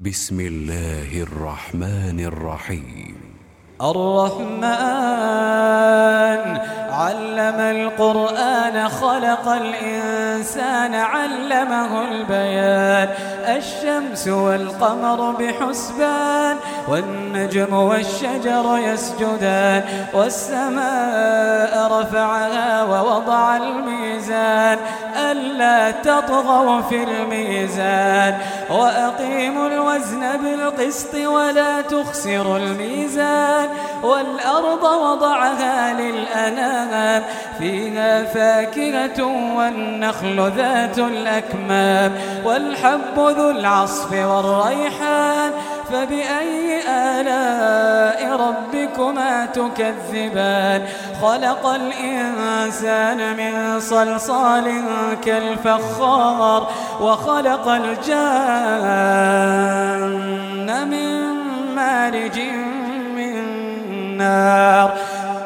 بسم الله الرحمن الرحيم. الرحمن علم القرآن خلق الإنسان علمه البيان. الشمس والقمر بحسبان والنجم والشجر يسجدان. والسماء رفعها ووضع الميزان. ألا تطغوا في الميزان. وأقيموا الوزن بالقسط ولا تخسروا الميزان. والأرض وضعها للأنام فيها فاكهة والنخل ذات الأكمام والحب ذو العصف والريحان فبأي آلاء ربكما تكذبان؟ خلق الإنسان من صلصال كالفخار وخلق الجان من مارج من نار.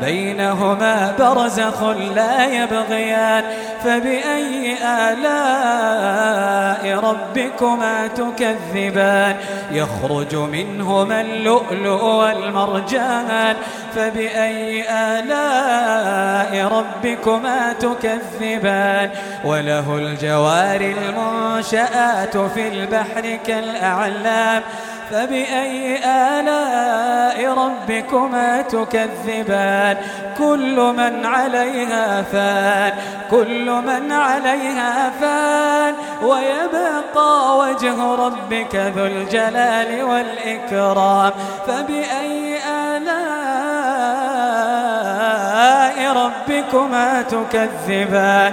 بينهما برزخ لا يبغيان فبأي آلاء ربكما تكذبان؟ يخرج منهما اللؤلؤ والمرجان فبأي آلاء ربكما تكذبان؟ وله الجوار المنشآت في البحر كالأعلام فبأي آلاء ربكما تكذبان؟ كل من عليها فان كل من عليها فان. ويبقى وجه ربك ذو الجلال والإكرام. فبأي آلاء ربكما تكذبان؟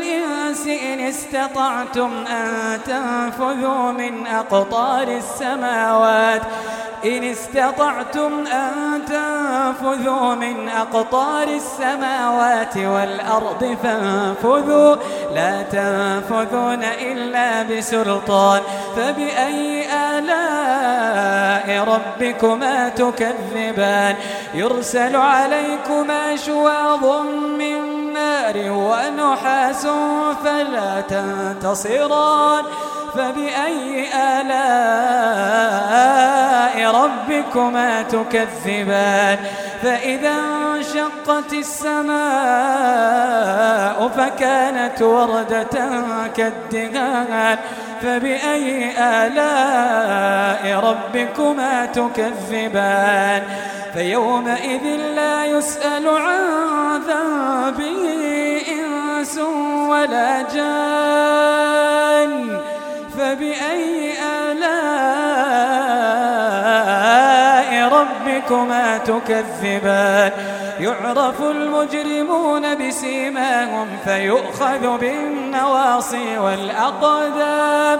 استطعتم أن تنفذوا من أقطار السماوات. إن استطعتم أن تنفذوا من أقطار السماوات والأرض فانفذوا. لا تنفذون إلا بسلطان. فبأي آلاء ربكما تكذبان؟ يرسل عليكما شواظ من نار ونحاس فلا تنتصران فبأي آلاء ربكما تكذبان فإذا انشقت السماء فكانت وردة كالدهان فبأي آلاء ربكما تكذبان فيومئذ لا يسأل عن ذنبه ولا جان فبأي آلاء ربكما تكذبان؟ يعرف المجرمون بسيماهم فيؤخذ بالنواصي والأقدام.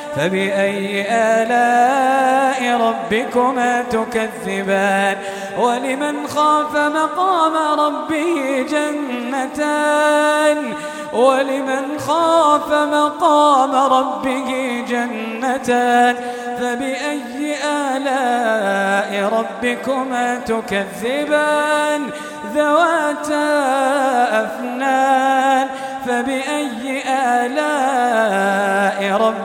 فبأي آلاء ربكما تكذبان؟ ولمن خاف مقام ربه جنتان؟ ولمن خاف مقام ربه جنتان؟ فبأي آلاء ربكما تكذبان؟ ذواتا أفنان؟ فبأي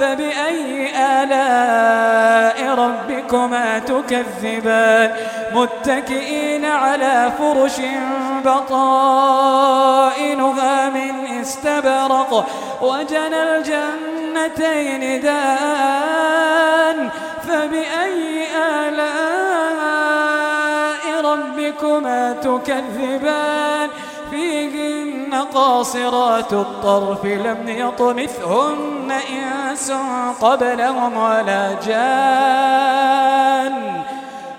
فبأي آلاء ربكما تكذبان؟ متكئين على فرش بطائنها من استبرق وجنى الجنتين دان. فبأي آلاء ربكما تكذبان؟ فيهن قاصرات الطرف لم يطمثهن إنس قبلهم ولا جان.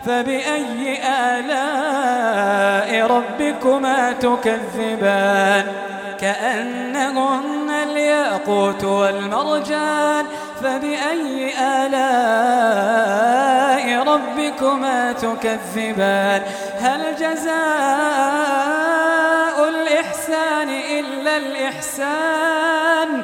فبأي آلاء ربكما تكذبان؟ كأنهن الياقوت والمرجان. فبأي آلاء ربكما تكذبان؟ هل جزاء الإحسان إلا الإحسان؟